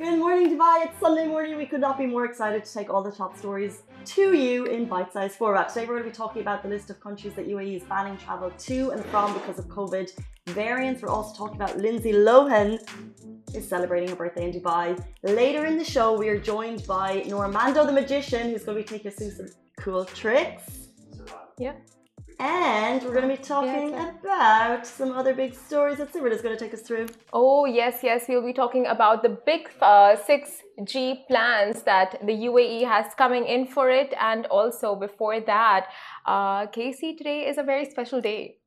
Good morning, Dubai. It's Sunday morning. We could not be more excited to take all the top stories to you in bite sized format. Today, we're going to be talking about the list of countries that UAE is banning travel to and from because of COVID variants. We're also talking about Lindsay Lohan is celebrating her birthday in Dubai. Later in the show, we are joined by Normando the Magician, who's going to be taking us through some cool tricks. Yeah. And we're going to be talking Yeah, about some other big stories that Sibert is going to take us through. Oh, yes, yes. We'll be talking about the big uh, 6G plans that the UAE has coming in for it. And also, before that, uh, Casey, today is a very special day.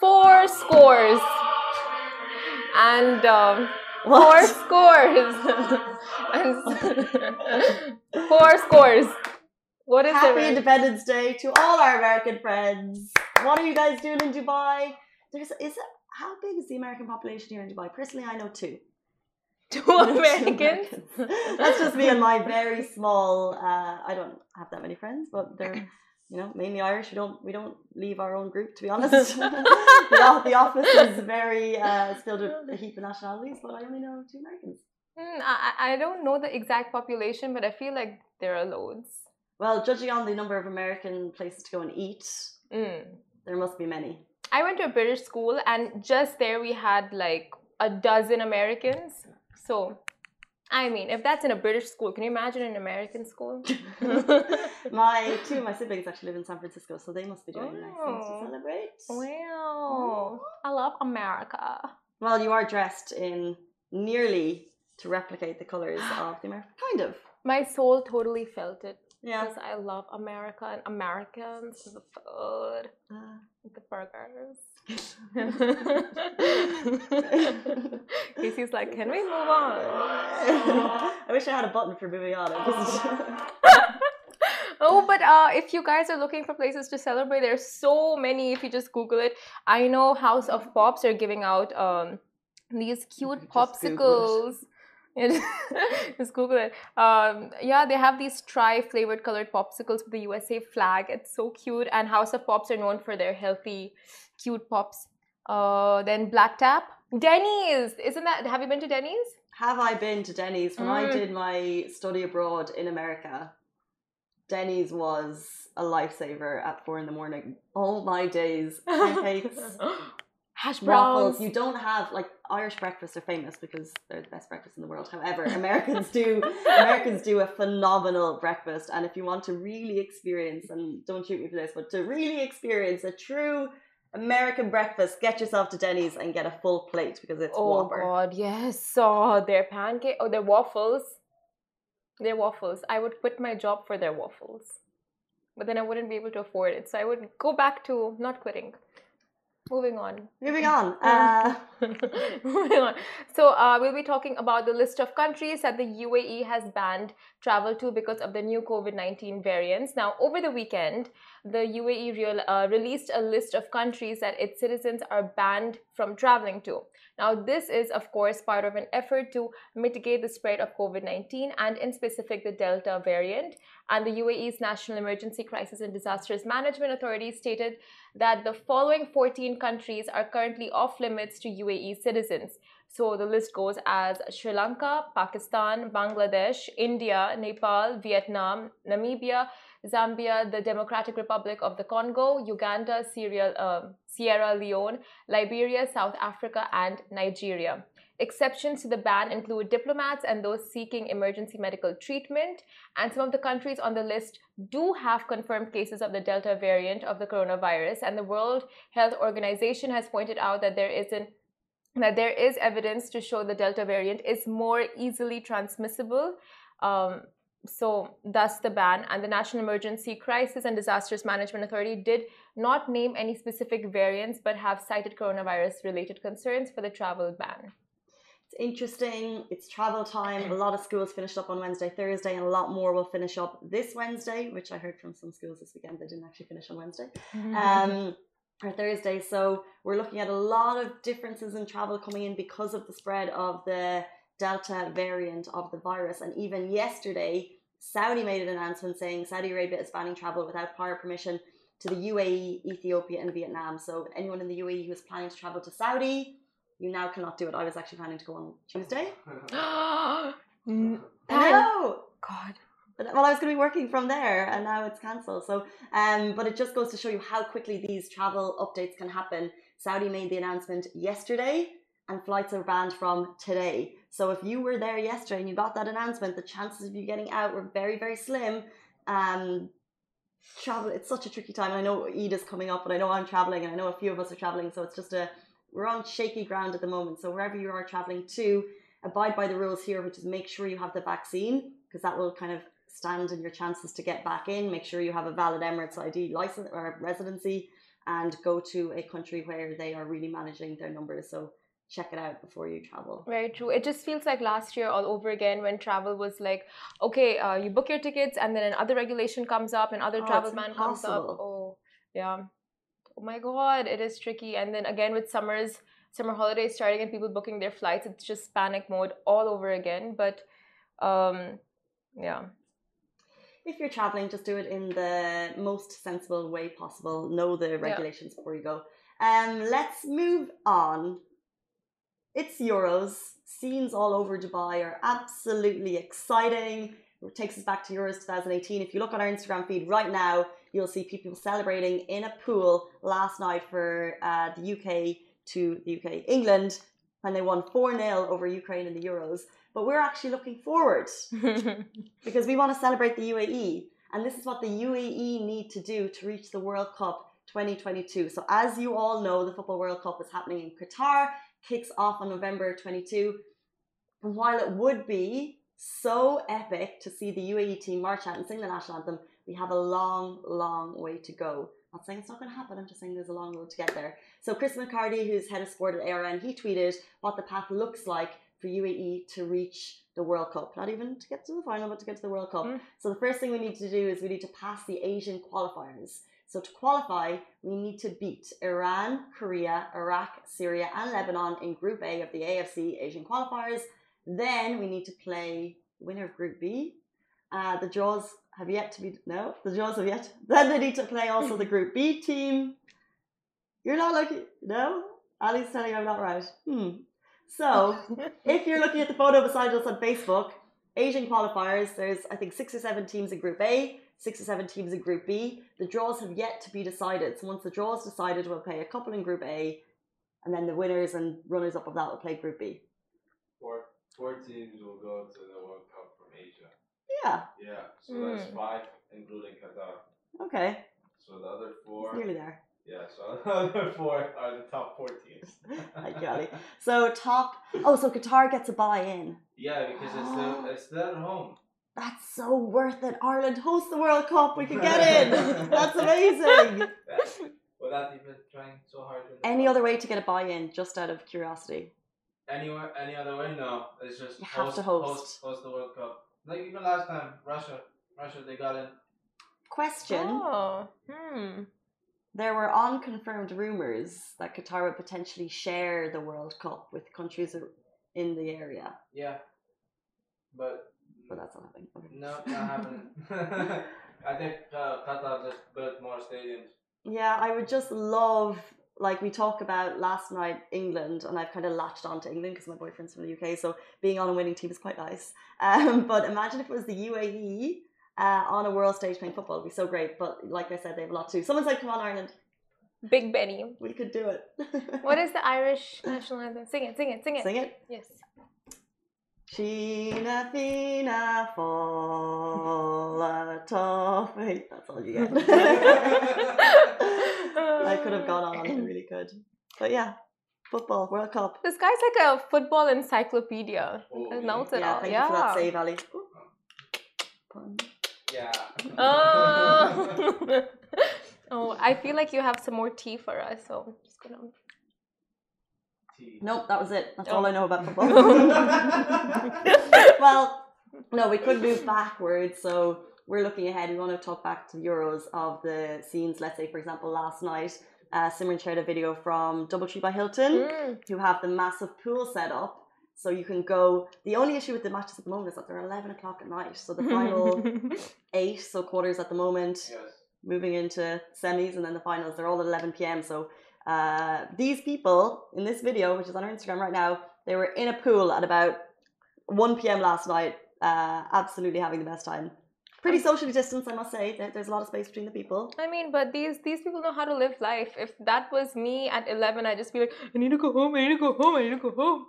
Four scores. And um, four scores. four scores. What is Happy it? Independence Day to all our American friends. What are you guys doing in Dubai? There's is it how big is the American population here in Dubai? Personally, I know two. Two Two Americans. That's just me and my very small. Uh, I don't have that many friends, but they're you know mainly Irish. We don't we don't leave our own group to be honest. the, the office is very uh, filled with a heap of nationalities, but I only know two Americans. I, I I don't know the exact population, but I feel like there are loads. Well, judging on the number of American places to go and eat, Mm. there must be many. I went to a British school, and just there we had like a dozen Americans. So, I mean, if that's in a British school, can you imagine an American school? my two of my siblings actually live in San Francisco, so they must be doing nice things to Oh. celebrate. wow, I love America. Well, you are dressed in nearly to replicate the colors of the American. Kind of. My soul totally felt it Yeah. because I love America and Americans, the food, Uh, the burgers. Casey's like, can we move on? I wish I had a button for moving on. Oh, but uh, if you guys are looking for places to celebrate, there's so many. If you just Google it, I know House of Pops are giving out um, these cute Just Google it. popsicles. Just Google it. Um, yeah, they have these tri-flavored colored popsicles with the USA flag. It's so cute. And House of Pops are known for their healthy, cute pops. Uh, then Black Tap, Denny's. Isn't that? Have you been to Denny's? have I been to Denny's when I Mm. did my study abroad in America? Denny's was a lifesaver at four in the morning. All my days, pancakes, Hash browns. You don't have like Irish breakfasts are famous because they're the best breakfast in the world. However, Americans do Americans do a phenomenal breakfast, and if you want to really experience, and don't shoot me for this, but to really experience a true American breakfast, get yourself to Denny's and get a full plate because it's Oh Whopper. God, yes. Oh, their pancake. Oh, their waffles. Their waffles. I would quit my job for their waffles, but then I wouldn't be able to afford it. So I would go back to not quitting. Moving on. Moving on. Uh, Moving on. So uh, we'll be talking about the list of countries that the UAE has banned travel to because of the new COVID-19 variants. Now, over the weekend, the UAE real, uh, released a list of countries that its citizens are banned from traveling to. Now, this is, of course, part of an effort to mitigate the spread of COVID 19 and, in specific, the Delta variant. And the UAE's National Emergency Crisis and Disasters Management Authority stated that the following 14 countries are currently off limits to UAE citizens. So the list goes as Sri Lanka, Pakistan, Bangladesh, India, Nepal, Vietnam, Namibia, Zambia, the Democratic Republic of the Congo, Uganda, Syria, uh, Sierra Leone, Liberia, South Africa, and Nigeria. Exceptions to the ban include diplomats and those seeking emergency medical treatment. And some of the countries on the list do have confirmed cases of the Delta variant of the coronavirus. And the World Health Organization has pointed out that there is an that there is evidence to show the Delta variant is more easily transmissible. Um, so, thus the ban. And the National Emergency Crisis and Disasters Management Authority did not name any specific variants but have cited coronavirus related concerns for the travel ban. It's interesting. It's travel time. A lot of schools finished up on Wednesday, Thursday, and a lot more will finish up this Wednesday, which I heard from some schools this weekend. They didn't actually finish on Wednesday. Um, or Thursday. So we're looking at a lot of differences in travel coming in because of the spread of the Delta variant of the virus. And even yesterday, Saudi made an announcement saying Saudi Arabia is banning travel without prior permission to the UAE, Ethiopia, and Vietnam. So anyone in the UAE who is planning to travel to Saudi, you now cannot do it. I was actually planning to go on Tuesday. I. God. But- Well, I was going to be working from there, and now it's cancelled. So, um, but it just goes to show you how quickly these travel updates can happen. Saudi made the announcement yesterday, and flights are banned from today. So, if you were there yesterday and you got that announcement, the chances of you getting out were very, very slim. Um, travel, it's such a tricky time. I know Eid is coming up, and I know I'm traveling, and I know a few of us are traveling. So, it's just a we're on shaky ground at the moment. So, wherever you are traveling to, abide by the rules here, which is make sure you have the vaccine because that will kind of stand in your chances to get back in. Make sure you have a valid Emirates ID license or residency and go to a country where they are really managing their numbers. So check it out before you travel. Very true. It just feels like last year all over again when travel was like, okay, uh, you book your tickets and then another regulation comes up and other Oh, travel ban comes up. Oh, yeah. Oh my God, it is tricky. And then again with summers, summer holidays starting and people booking their flights, it's just panic mode all over again. But um, yeah. If you're traveling, just do it in the most sensible way possible. Know the regulations before you go. Um, let's move on. It's Euros. Scenes all over Dubai are absolutely exciting. It takes us back to Euros 2018. If you look on our Instagram feed right now, you'll see people celebrating in a pool last night for uh, the UK to the UK, England, when they won 4 0 over Ukraine in the Euros. But we're actually looking forward because we want to celebrate the UAE. And this is what the UAE need to do to reach the World Cup 2022. So, as you all know, the Football World Cup is happening in Qatar, kicks off on November 22. And while it would be so epic to see the UAE team march out and sing the national anthem, we have a long, long way to go. I'm Not saying it's not going to happen, I'm just saying there's a long road to get there. So, Chris McCarty, who's head of sport at ARN, he tweeted what the path looks like for UAE to reach the World Cup. Not even to get to the final, but to get to the World Cup. Mm. So the first thing we need to do is we need to pass the Asian qualifiers. So to qualify, we need to beat Iran, Korea, Iraq, Syria, and Lebanon in Group A of the AFC Asian qualifiers. Then we need to play winner of Group B. Uh, the draws have yet to be no, the draws have yet. Then they need to play also the Group B team. You're not looking no. Ali's telling you I'm not right. Hmm. So if you're looking at the photo beside us on Facebook, Asian qualifiers, there's I think six or seven teams in Group A, six or seven teams in Group B. The draws have yet to be decided. So once the draw is decided, we'll play a couple in Group A, and then the winners and runners up of that will play Group B. Four, teams will go to the World Cup from Asia. Yeah. Yeah, so that's Mm. five, including Qatar. Okay. So the other It's four, nearly there. yeah, so the other four are the top four teams. Like Jolly. So top. Oh, so Qatar gets a buy-in. Yeah, because it's the it's their home. That's so worth it. Ireland hosts the World Cup. We can get in. That's amazing. Without even trying so hard. Any other way to get a buy-in, just out of curiosity? Anywhere, any other way? No, it's just You have to host. host, host the World Cup. Like even last time, Russia, Russia, they got in. Question. Oh, hmm. There were unconfirmed rumors that Qatar would potentially share the World Cup with countries in the area, Yeah, but but that's not happening. Okay. no, not happening. I think uh, Qatar just built more stadiums. Yeah, I would just love, like we talk about last night, England, and I've kind of latched on to England because my boyfriend's from the UK, so being on a winning team is quite nice. Um, but imagine if it was the UAE uh, on a world stage playing football, it'd be so great. But like I said, they have a lot to. Someone said, "Come on, Ireland, Big Benny. we could do it." What is the Irish national anthem? Sing it, sing it, sing it. Sing it. Yes. Sheena Fina Fola Toffee. That's all you get. I could have gone on, I really could. But yeah, football, World Cup. This guy's like a football encyclopedia. Oh, He knows it Yeah, all. thank yeah. you for that save, Ali. Pun. Yeah. Oh. oh, I feel like you have some more tea for us, so I'm just gonna. Tea. Nope, that was it. That's Oh. all I know about football. well, no, we could move backwards. So we're looking ahead. We want to talk back to the Euros of the scenes. Let's say, for example, last night uh, Simran shared a video from Doubletree by Hilton, Mm. who have the massive pool set up. So you can go. The only issue with the matches at the moment is that they're 11 o'clock at night. So the final eight, so quarters at the moment, Yes. moving into semis, and then the finals, they're all at 11 p.m. So uh, these people in this video, which is on our Instagram right now, they were in a pool at about 1 p.m. last night, uh, absolutely having the best time. Pretty socially distanced, I must say. There's a lot of space between the people. I mean, but these these people know how to live life. If that was me at eleven, I'd just be like, I need to go home. I need to go home. I need to go home.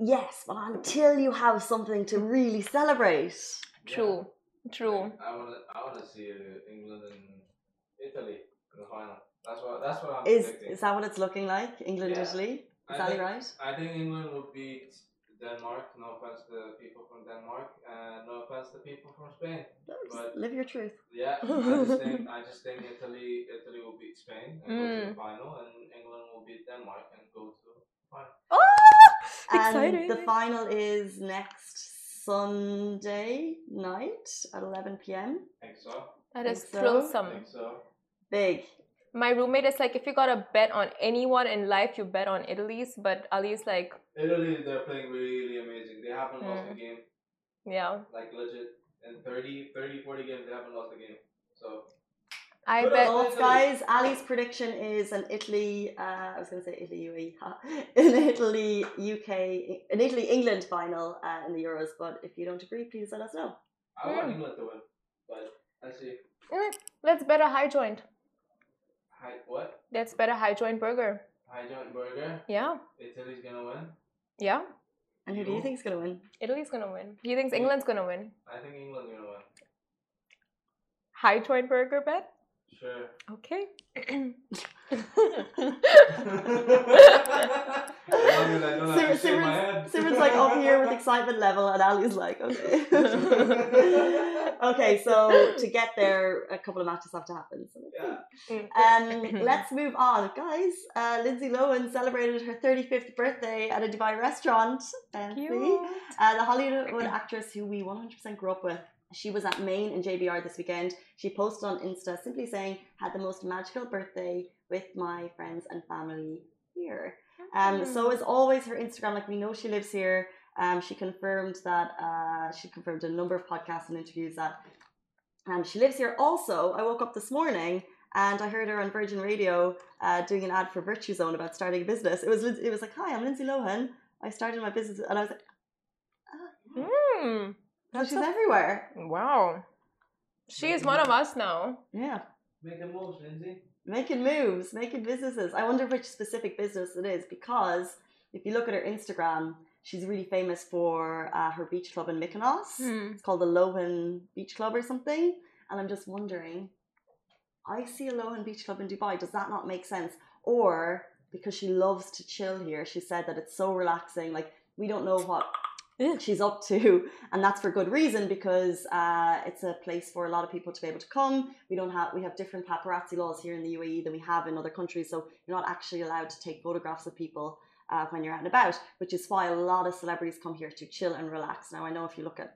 Yes, but until you have something to really celebrate. True. True. I wanna, I wanna see uh, England and Italy in the final. That's what, that's what I'm Is predicting. is that what it's looking like? England, Yeah. Italy? Is I that think- right? I think England will beat Denmark. No offense to the people from Denmark, and no offense to the people from Spain. Just But- live your truth. Yeah, I just think I just think Italy Italy will beat Spain and go to Mm. the final, and England will beat Denmark and go to the final. Oh, And exciting! the final is next Sunday night at 11 p.m. Think so? that is think so. thrillsome. Think so? Big. My roommate is like, if you gotta bet on anyone in life, you bet on Italy's. But Ali's like, Italy, they're playing really amazing. They haven't lost a Mm. game, yeah, like legit. In 30, 30, 40 games, they haven't lost a game. So I Good bet. old- guys? Ali's prediction is an Italy. Uh, I was going to say Italy UAE, ha. an Italy UK, an Italy England final uh, in the Euros. But if you don't agree, please let us know. I want Mm. England to win, but let's see. Mm, let's bet a high joint. Hi, what? Let's bet a high joint burger. High joint burger. Yeah, Italy's gonna win. yeah. And who do you You? think is going to win? Italy's gonna win. Do you think England's gonna win. I think England's gonna win. High joint burger bet. Sure. Okay. Simran- Simran's, Simran's like up here with excitement level, and Ali's like, okay. okay, so to get there, a couple of matches have to happen. So let's. Yeah. Um, let's move on, guys. Uh, Lindsay Lohan celebrated her 35th birthday at a Dubai restaurant. Fancy. Cute. Uh, the Hollywood actress who we 100% grew up with. She was at Maine and JBR this weekend. She posted on Insta simply saying, "Had the most magical birthday with my friends and family here." Um, so as always, her Instagram, like we know she lives here. Um, she confirmed that uh, she confirmed a number of podcasts and interviews that um, she lives here. Also, I woke up this morning and I heard her on Virgin Radio uh, doing an ad for Virtuzone about starting a business. It was it was like, "Hi, I'm Lindsay Lohan. I started my business," and I was like, Mm, "Oh, That's she's so- everywhere." wow. She is one of us now. Yeah, Making moves, Lindsay. making moves, making businesses. I wonder which specific business it is because if you look at her Instagram, she's really famous for uh, her beach club in Mykonos. Hmm. It's called the Lohan Beach Club or something. And I'm just wondering, I see a Lohan Beach Club in Dubai. Does that not make sense? Or because she loves to chill here, she said that it's so relaxing. Like we don't know what Yeah. she's up to, and that's for good reason because uh, it's a place for a lot of people to be able to come. We don't have we have different paparazzi laws here in the UAE than we have in other countries, so you're not actually allowed to take photographs of people uh, when you're out and about, which is why a lot of celebrities come here to chill and relax. Now, I know if you look at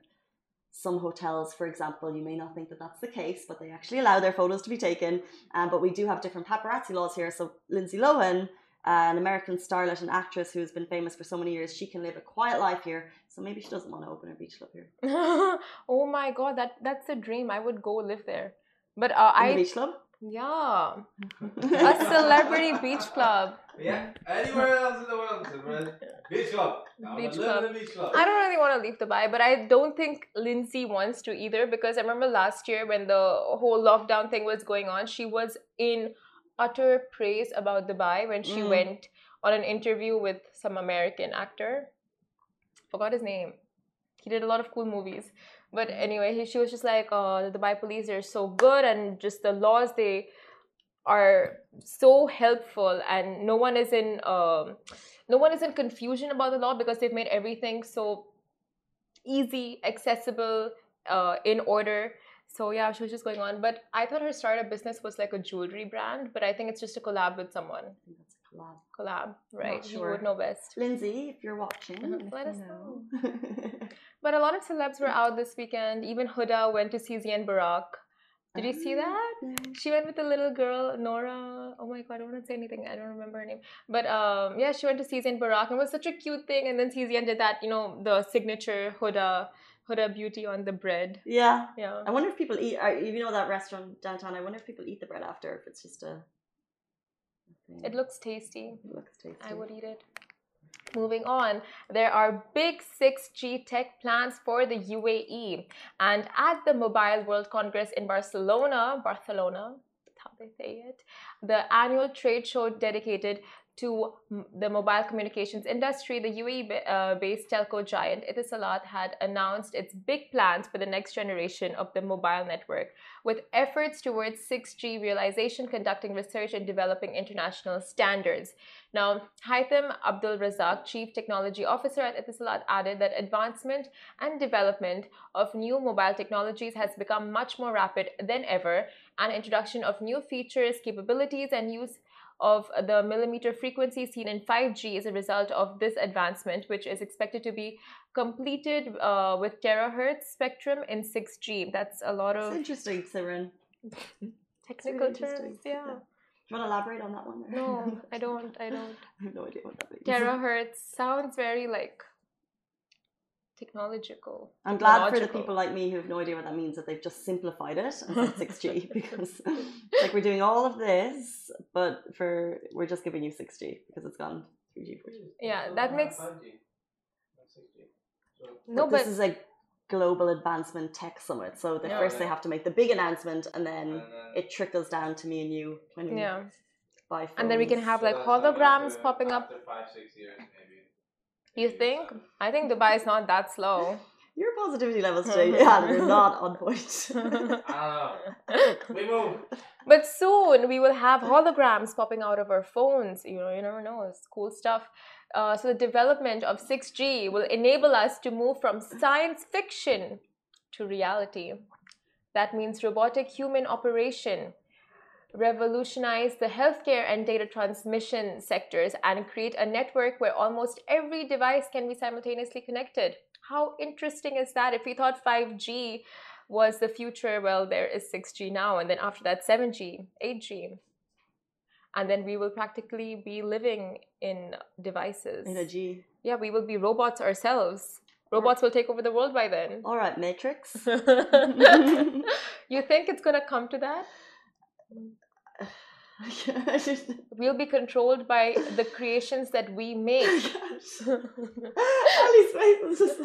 some hotels, for example, you may not think that that's the case, but they actually allow their photos to be taken. Um, but we do have different paparazzi laws here. So Lindsay Lohan, an American starlet and actress who has been famous for so many years, she can live a quiet life here. So maybe she doesn't want to open a beach club here. oh my god, that that's a dream. I would go live there. But uh, In the I beach club? yeah, a celebrity beach club. Yeah. Anywhere else in the world, Simran. Beach club. I Beach club. in beach club. I don't really want to leave Dubai, but I don't think Lindsay wants to either because I remember last year when the whole lockdown thing was going on, she was in utter praise about Dubai when she Mm. went on an interview with some American actor. Forgot his name. He did a lot of cool movies. But anyway, he, she was just like, uh, the Dubai police are so good and just the laws they are so helpful and no one is in um, no one is in confusion about the law because they've made everything so easy, accessible, uh, in order. So yeah, she was just going on. But I thought her startup business was like a jewelry brand, but I think it's just a collab with someone. That's a collab. Collab, right? You would know best. Lindsay, if you're watching, Uh-huh, let, let us know. But a lot of celebs were out this weekend. Even Huda went to see Zian Barak. Did you see that? She went with the little girl, Nora. Oh my god, I don't want to say anything. I don't remember her name. But um, yeah, she went to CZN Burak and it was such a cute thing. And then CZ did that, you know, the signature Huda, Huda beauty on the bread. Yeah. Yeah. I wonder if people eat. Are, you know that restaurant downtown? I wonder if people eat the bread after. If it's just a. a It looks tasty. It looks tasty. I would eat it. Moving on, there are big 6G tech plans for the UAE. And at the Mobile World Congress in Barcelona, Barcelona, that's how they say it, the annual trade show dedicated to the mobile communications industry, the UAE uh, based telco giant Etisalat had announced its big plans for the next generation of the mobile network, with efforts towards 6G realization, conducting research, and developing international standards. Now, Haitham Abdul Razak, Chief Technology Officer at Etisalat, added that advancement and development of new mobile technologies has become much more rapid than ever, and introduction of new features, capabilities, and use of the millimeter frequency seen in 5G is a result of this advancement, which is expected to be completed uh, with terahertz spectrum in 6G. That's a lot It's of interesting, Siren. technical terms. Yeah. Do you want to elaborate on that one? No, I don't. I don't. I have no idea what that means. Terahertz sounds very like technological. I'm glad for the people like me who have no idea what that means that they've just simplified it and said 6G because like we're doing all of this, but for we're just giving you 6G because it's gone 3G, 4G. Yeah, that makes 5G, not 6G. So no, but but this is a global advancement tech summit, so the Yeah. first they have to make the big announcement and then and then it trickles down to me and you when we yeah, buy phones. and then we can have like that's holograms popping up. after five, six years, maybe. You think? seven. I think Dubai is not that slow. your positivity levels today, yeah, they're not on point. I. We move. But soon we will have holograms popping out of our phones. You know, you never know. It's cool stuff. Uh, so the development of 6G will enable us to move from science fiction to reality. That means robotic human operation, revolutionize the healthcare and data transmission sectors, and create a network where almost every device can be simultaneously connected. How interesting is that? If we thought 5G was the future, well, there is 6G now, and then after that, 7G, 8G. And then we will practically be living in devices. In a G. Yeah, we will be robots ourselves. Robots will take over the world by then. All right, Matrix. you think it's going to come to that? We'll be controlled by the creations that we make. Ali's face is just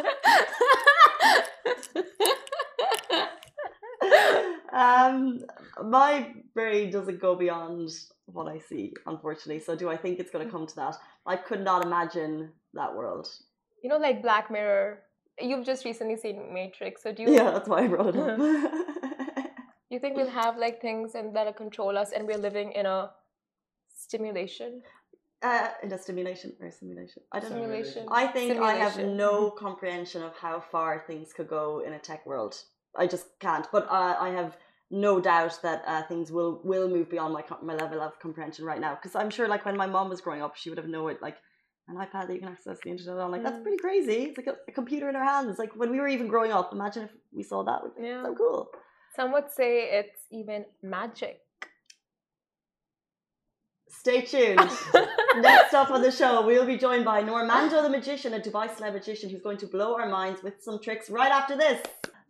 um, my brain doesn't go beyond what I see, unfortunately. So, do I think it's going to come to that? I could not imagine that world. You know, like Black Mirror. You've just recently seen Matrix, so do you Yeah, that's why I brought it up. you think we'll have like things and that'll control us, and we're living in a stimulation? uh, in a stimulation or a simulation? I don't know. Simulation. I think I have no comprehension of how far things could go in a tech world. I just can't. But uh, I have no doubt that uh, things will will move beyond my my level of comprehension right now. Because I'm sure, like when my mom was growing up, she would have known it like an iPad that you can access the internet on. Like that's Mm. pretty crazy. It's like a, a computer in our hands. Like when we were even growing up. Imagine if we saw that. Would be Yeah. so cool. Some would say it's even magic. Stay tuned. Next up on the show, we'll be joined by Normando the Magician, a Dubai celeb magician who's going to blow our minds with some tricks right after this.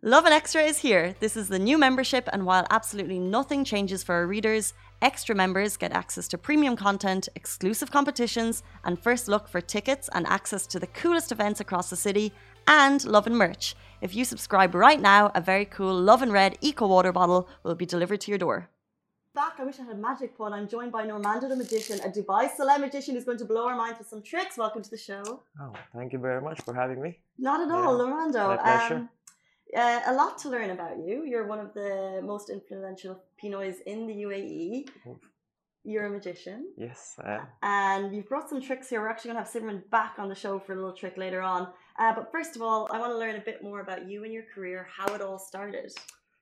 Lovin Extra is here. This is the new membership, and while absolutely nothing changes for our readers, extra members get access to premium content, exclusive competitions, and first look for tickets and access to the coolest events across the city, and Lovin merch. If you subscribe right now, a very cool Lovin Red Eco Water bottle will be delivered to your door. Back, I wish I had a magic wand. I'm joined by Normando the Magician, a Dubai celeb magician who's going to blow our minds with some tricks. Welcome to the show. Oh, thank you very much for having me. Not at all, Yeah, Normando. my pleasure. Um, uh, a lot to learn about you. You're one of the most influential Pinoys in the UAE. Oof. You're a magician. Yes, I am. And you've brought some tricks here. We're actually going to have Simran back on the show for a little trick later on. Uh, but first of all, I want to learn a bit more about you and your career, how it all started.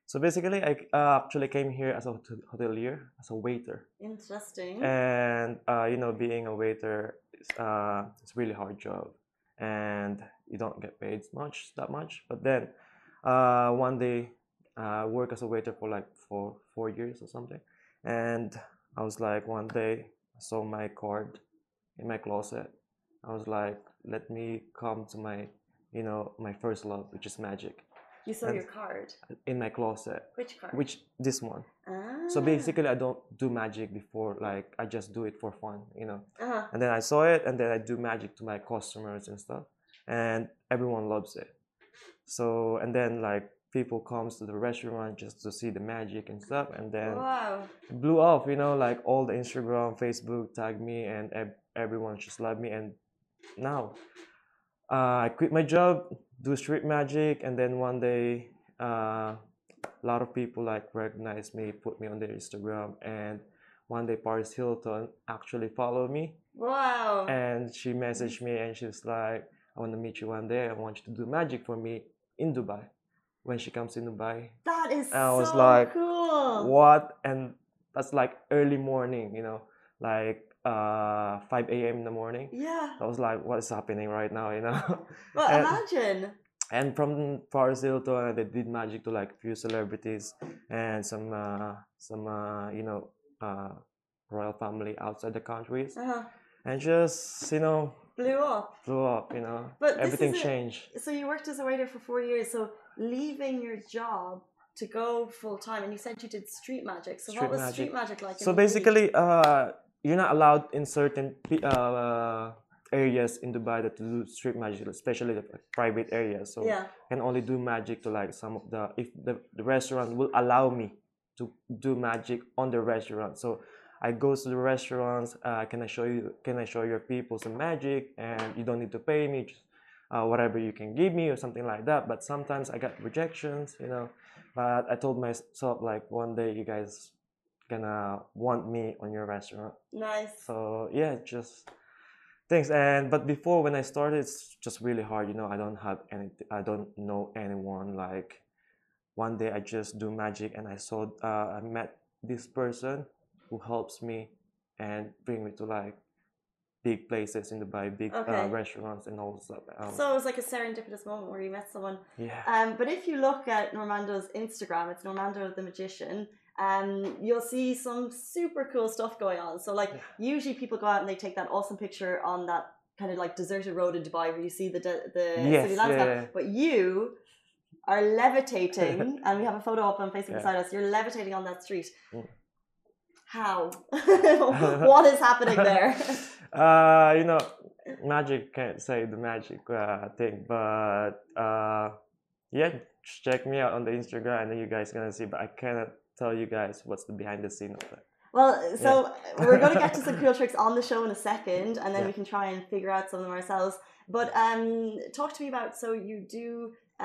So basically, I uh, actually came here as a hotelier, as a waiter, Interesting. and uh, you know, being a waiter, is, uh, it's a really hard job, and you don't get paid much that much. But then, uh, one day, I worked as a waiter for like for four years or something, and I was like one day I saw my card in my closet. I was like, let me come to my, you know, my first love, which is magic, You saw And- your card. in my closet. Which card? Which this one. Ah. So basically, I don't do magic before. Like I just do it for fun, you know. Uh-huh. And then I saw it, and then I do magic to my customers and stuff, and everyone loves it. So and then like people comes to the restaurant just to see the magic and stuff, and then Wow. it blew off. You know, like all the Instagram, Facebook tag me, and everyone just love me. And now uh, I quit my job, do street magic, and then one day uh, a lot of people like recognize me, put me on their Instagram, and one day Paris Hilton actually followed me. Wow. and she messaged me and she was like i want to meet you one day. I want you to do magic for me in dubai. When she comes in dubai that is I was so like, cool. what? And that's like early morning you know? Like uh 5 a.m in the morning Yeah. i was like what is happening right now you know Well, and- imagine. and from Paris Hilton, they did magic to like few celebrities and some uh, some uh, you know uh, royal family outside the countries, Uh-huh. and just you know Blew up. blew up. You know, But everything changed. So you worked as a waiter for four years. So leaving your job to go full time, and you said you did street magic. So Street what was magic. street magic like? So basically, uh, you're not allowed in certain uh, areas in Dubai that to do street magic, especially the private areas. So yeah. can only do magic to like some of the if the, the restaurant will allow me to do magic on the restaurant. So I go to the restaurants. Uh, can I show you? Can I show your people some magic? And you don't need to pay me. Just, uh, whatever you can give me or something like that. But sometimes I got rejections, you know. But I told myself like one day you guys gonna want me on your restaurant. Nice. So yeah, just thanks. And but before when I started, it's just really hard. You know, I don't have any. I don't know anyone. Like one day I just do magic, and I saw. Uh, I met this person who helps me and bring me to like big places in Dubai, big Okay. uh, restaurants and all stuff. Um, So it was like a serendipitous moment where you met someone. yeah. Um, but if you look at Normando's Instagram, it's Normando the Magician. Um, you'll see some super cool stuff going on. So like usually people go out and they take that awesome picture on that kind of like deserted road in Dubai where you see the de- the Yes, city landscape. yeah. But you are levitating, and we have a photo up on Facebook Yeah. beside us. You're levitating on that street. Mm. How? what is happening there? uh, you know, magic can't say the magic uh, thing, but uh, yeah, check me out on the Instagram, and then you guys gonna see. But I cannot tell you guys what's the behind the scene of that. Well, so we're going to get to some cool tricks on the show in a second, and then Yeah. we can try and figure out some of them ourselves. But um, talk to me about so you do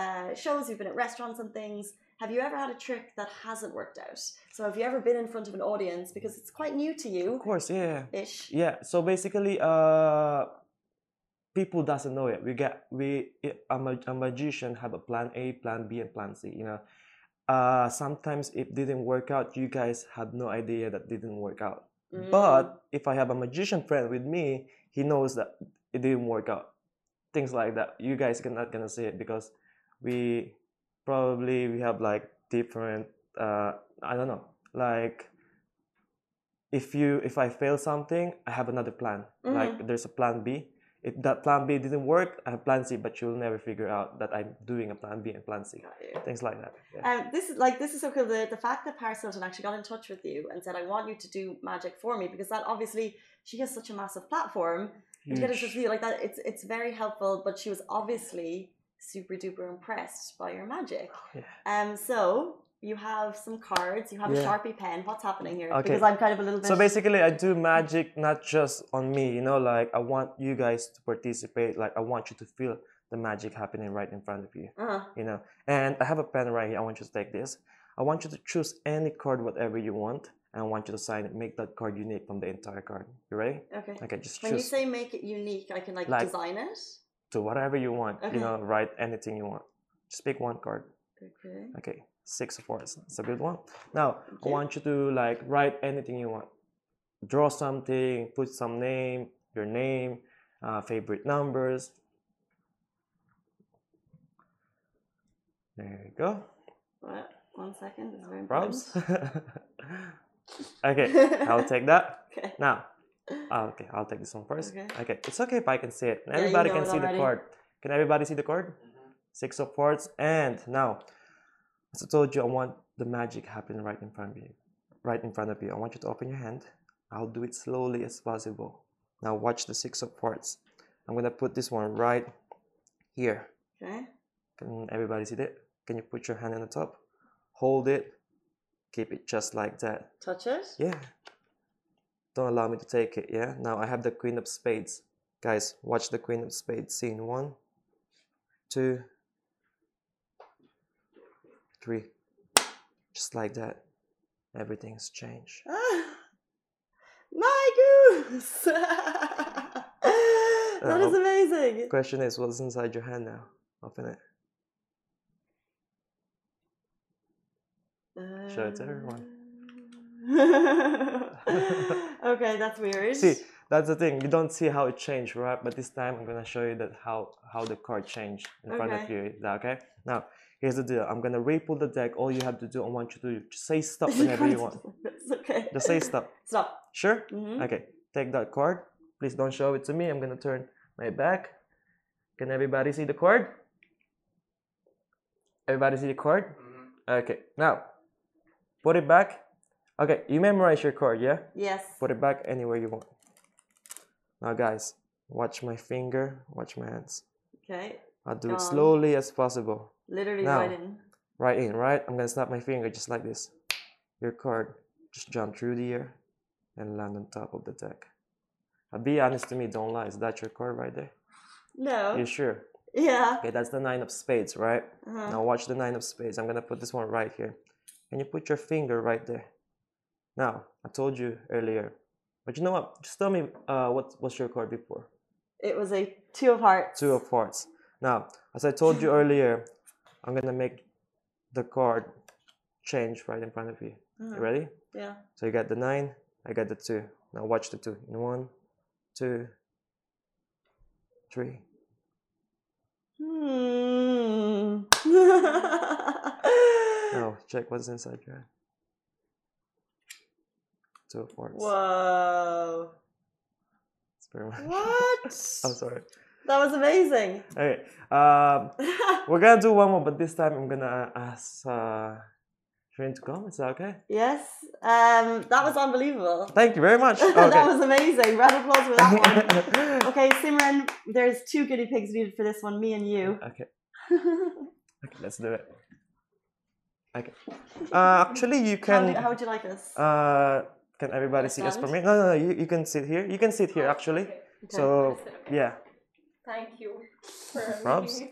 uh, shows, you've been at restaurants and things. Have you ever had a trick that hasn't worked out? So have you ever been in front of an audience because it's quite new to you? Of course, yeah, ish? yeah. So basically, uh, people doesn't know it. We get we a, a magician have a plan A, plan B, and plan C. You know, uh, sometimes it didn't work out. You guys had no idea that didn't work out. Mm. But if I have a magician friend with me, he knows that it didn't work out. Things like that. You guys are not gonna see it because we probably we have like different uh I don't know. Like if you if I fail something, I have another plan. Like there's a plan B. If that plan B didn't work, I have plan C, but you'll never figure out that I'm doing a plan B and plan C. Things like that. Yeah. Um, this is like this is so cool. The, the fact that Paris Hilton actually got in touch with you and said, "I want you to do magic for me," because that obviously she has such a massive platform. And to get in touch with you like that, it's it's very helpful. But she was obviously super duper impressed by your magic. Yeah. Um, so you have some cards. You have a sharpie pen. What's happening here? Okay. Because I'm kind of a little bit. So basically, I do magic not just on me, you know, like I want you guys to participate. Like I want you to feel the magic happening right in front of you, Uh, you know. And I have a pen right here. I want you to take this. I want you to choose any card, whatever you want, and I want you to sign it. Make that card unique from the entire card. You ready? okay. Okay, just When you say make it unique, I can like, Like- design it. to whatever you want. Okay. You know, write anything you want. Just pick one card. Okay. Okay, six of hearts. It's a good one. Now, I want you to like write anything you want. Draw something, put some name, your name, uh, favorite numbers. There you go. Right. One second. This is very. Props. okay, I'll take that. Okay. Now, ah, okay, I'll take this one first. Okay. Okay, it's okay if I can see it. you Everybody know can see the card. Can everybody see the chord? Six of Hearts. And now, as I told you, I want the magic happening right in front of you. Right in front of you. I want you to open your hand. I'll do it slowly as possible. Now watch the Six of Hearts. I'm gonna put this one right here. Okay. Can everybody see that? Can you put your hand on the top? Hold it. Keep it just like that. Touch it. Yeah. Don't allow me to take it. Yeah. Now I have the Queen of Spades. Guys, watch the Queen of Spades scene. One, two, three. Just like that. Everything's changed. Ah, my goose! that is Uh, amazing. Question is, what's inside your hand now? Open it. Show it to everyone. okay, that's weird. See, that's the thing. You don't see how it changed, right? But this time I'm gonna show you that how how the card changed in front of you. Is that okay? Now, here's the deal. I'm gonna re-pull the deck. All you have to do, I want you to just say stop whenever you want. It's okay. Just say stop. Stop. Sure? Mhm. Okay. Take that card. Please don't show it to me. I'm gonna turn my back. Can everybody see the card? Everybody see the card? Okay. Now, put it back. Okay. You memorize your card, yeah? Yes. Put it back anywhere you want. Now, guys, watch my finger, watch my hands. Okay. I'll do Go it slowly as possible. Literally Now. right in. Right in, right? I'm gonna snap my finger just like this. Your card just jump through the air and land on top of the deck. Now, be honest to me, don't lie. Is that your card right there? No. You sure? Yeah. Okay, that's the nine of spades, right? Uh-huh. Now watch the nine of spades. I'm gonna put this one right here. Can you put your finger right there? Now, I told you earlier, but you know what? Just tell me uh, what was your card before? It was a two of hearts. Two of hearts. Now, as I told you earlier, I'm gonna make the card change right in front of you. You Uh-huh. ready? Yeah. So you got the nine, I got the two. Now watch the two. In one, two, three. Hmm. Now check what's inside your hand. Two of hearts. Whoa. It's very much. What? I'm sorry. That was amazing. Okay. Um, we're gonna do one more, but this time I'm gonna ask uh, Shireen to come. Is that okay? yes. Um, that was unbelievable. Thank you very much. Okay. that was amazing. Round of applause for that one. Okay, Simran, there's two guinea pigs needed for this one, me and you. okay. Okay. Let's do it. Okay. Uh, actually, you how, can. do- how would you like us? Uh, can everybody see us from here? No, no, no. You, you can sit here. You can sit here actually. So yeah. Thank you for Props.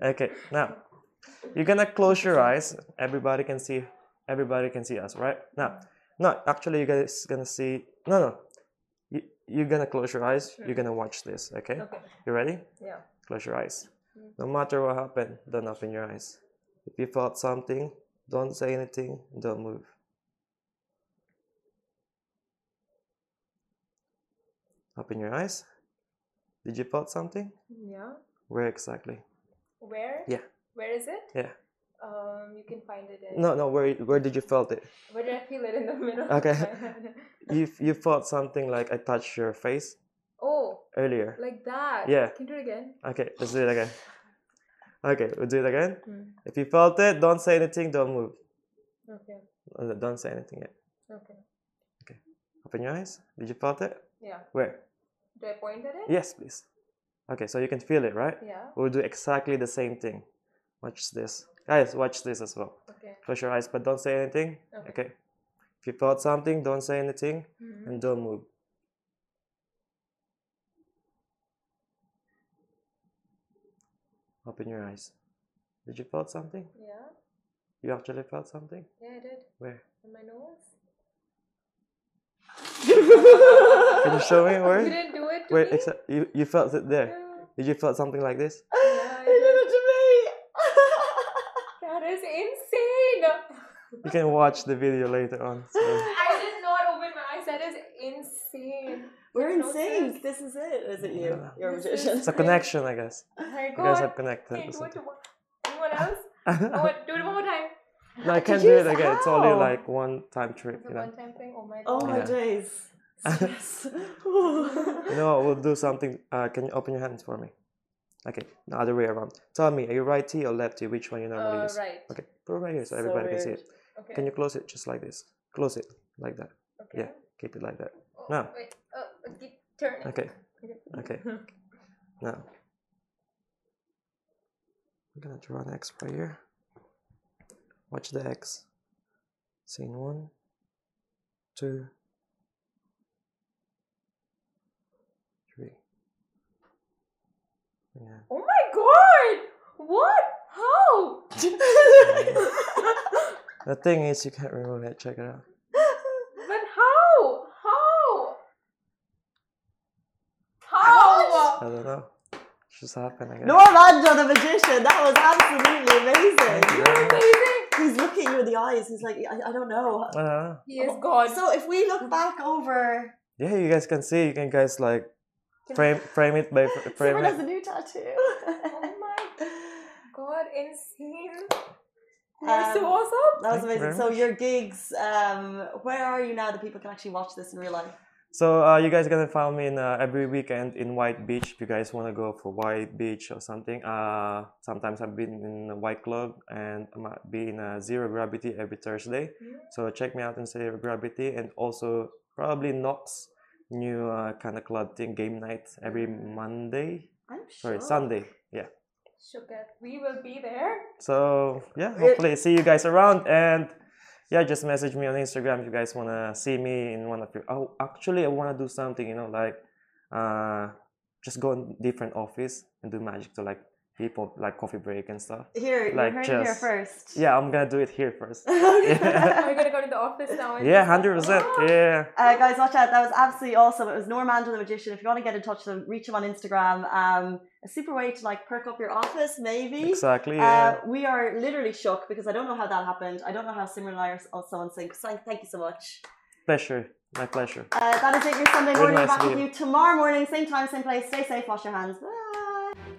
Okay. Now you're gonna close your eyes. Everybody can see. Everybody can see us, right? Now, no. Actually, you guys gonna see. No, no. You you're gonna close your eyes. You're gonna watch this. Okay. Okay. You ready? Yeah. Close your eyes. Mm-hmm. No matter what happened, don't open your eyes. If you felt something, don't say anything, don't move. Open your eyes. Did you felt something? Yeah. Where exactly? Where? Yeah. Where is it? Yeah. Um, you can find it in. No, no. Where where did you felt it? Where did I feel it in the middle? Okay. You you felt something like I touched your face oh, earlier. like that. Yeah. Can you do it again? Okay, let's do it again. Okay, we'll do it again. Hmm. If you felt it, don't say anything, don't move. Okay. Uh, Don't say anything yet. Okay. Okay. Open your eyes. Did you felt it? Yeah. Where? Do I point at it? Yes, please. Okay, so you can feel it, right? Yeah. We'll do exactly the same thing. Watch this. Guys, watch this as well. Okay. Close your eyes, but don't say anything. Okay. Okay. If you felt something, don't say anything Mhm. and don't move. Open your eyes. Did you felt something? Yeah. You actually felt something? Yeah, I did. Where? In my nose. Can you show me where? Didn't do it to Where me. except you, you felt it there. Did you felt something like this? I He did it to me. That is insane. You can watch the video later on. So. I did not open my eyes. That is insane. We're No in sync. This is it. Is it you? Yeah. You're a magician. It's a connection, I guess. Oh my You guys have connected. Can you or do it to anyone else? I want do it one more time. No, I can't you do it say again. It's only like one time trip, It's a you know. one-time thing. Oh my Oh my Yeah. days. Stress. You know, we'll do something. Uh, can you open your hands for me? Okay, the other way around. Tell me, are you righty or lefty? Which one you normally Uh, use? right. Okay, put it right here so So everybody can see it. Okay. Can you close it just like this? Close it like that. Okay. Yeah, keep it like that. Oh, No. Wait. Uh, keep turning. Okay, okay. Now, I'm gonna draw an X right here. Watch the X. Scene one, two, three. Yeah. Oh my god! What? How? The thing is, you can't remove it. Check it out. but how? How? How? I don't know. It's just happened, I guess. Normando the magician. That was absolutely amazing. Thank you very much. Amazing. He's looking you in the eyes. He's like, I, I don't know. I don't know. He is God. So if we look back over, Yeah, you guys can see. You can guys like frame frame it by fr- frame Simran has a new tattoo. oh my God, insane. That's so Um, awesome. That was Thank you amazing. very So much. your gigs, um, where are you now that people can actually watch this in real life? So uh, you guys gonna find me in uh, every weekend in White Beach. If you guys wanna go for White Beach or something. Uh, sometimes I've been in a White Club and I might be in a Zero Gravity every Thursday. So check me out in Zero Gravity and also probably Knox new uh, kind of club thing game night every Monday. I'm Sorry. Sunday. Yeah. Shukat, we will be there. So yeah, hopefully see you guys around and yeah, just message me on Instagram if you guys wanna see me in one of your. Oh, actually, I wanna do something. You know, like uh, just go in different office and do magic to like people, like coffee break and stuff. Here, Like you heard it here first. Yeah, I'm gonna do it here first. We're gonna go to the office now? and yeah, hundred percent. Yeah. Uh, guys, watch out. That was absolutely awesome. It was Normando the Magician. If you want to get in touch with him, reach him on Instagram. Um, a super way to like perk up your office, maybe. Exactly. Yeah. Uh, we are literally shook because I don't know how that happened. I don't know how Simran and I are on someone sync. So thank you so much. pleasure. My pleasure. Uh, that is it, your Sunday Very morning. nice Back with you. you tomorrow morning, same time, same place. Stay safe, wash your hands. Bye.